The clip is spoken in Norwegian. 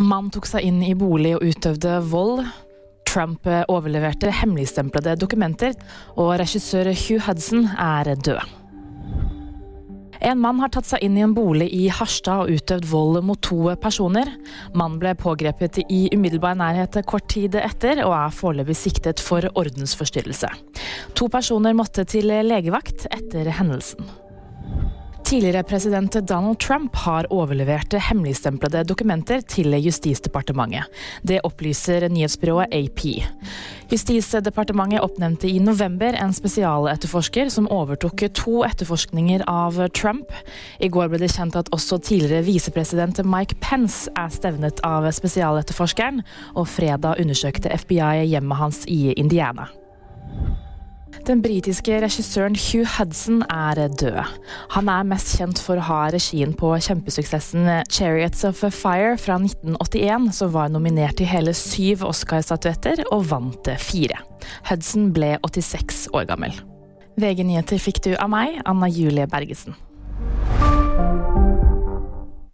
Mann tok seg inn i bolig og utøvde vold. Trump overleverte hemmeligstemplede dokumenter, og regissør Hugh Hudson er død. En mann har tatt seg inn i en bolig i Harstad og utøvd vold mot to personer. Mannen ble pågrepet i umiddelbar nærhet kort tid etter, og er foreløpig siktet for ordensforstyrrelse. To personer måtte til legevakt etter hendelsen. Tidligere president Donald Trump har overlevert hemmeligstemplede dokumenter til Justisdepartementet. Det opplyser nyhetsbyrået AP. Justisdepartementet oppnevnte i november en spesialetterforsker som overtok to etterforskninger av Trump. I går ble det kjent at også tidligere visepresident Mike Pence er stevnet av spesialetterforskeren, og fredag undersøkte FBI hjemmet hans i Indiana. Den britiske regissøren Hugh Hudson er død. Han er mest kjent for å ha regien på kjempesuksessen 'Chariots of Fire' fra 1981, som var nominert til hele syv Oscar-statuetter og vant fire. Hudson ble 86 år gammel. VG-nyheter fikk du av meg, Anna Julie Bergesen.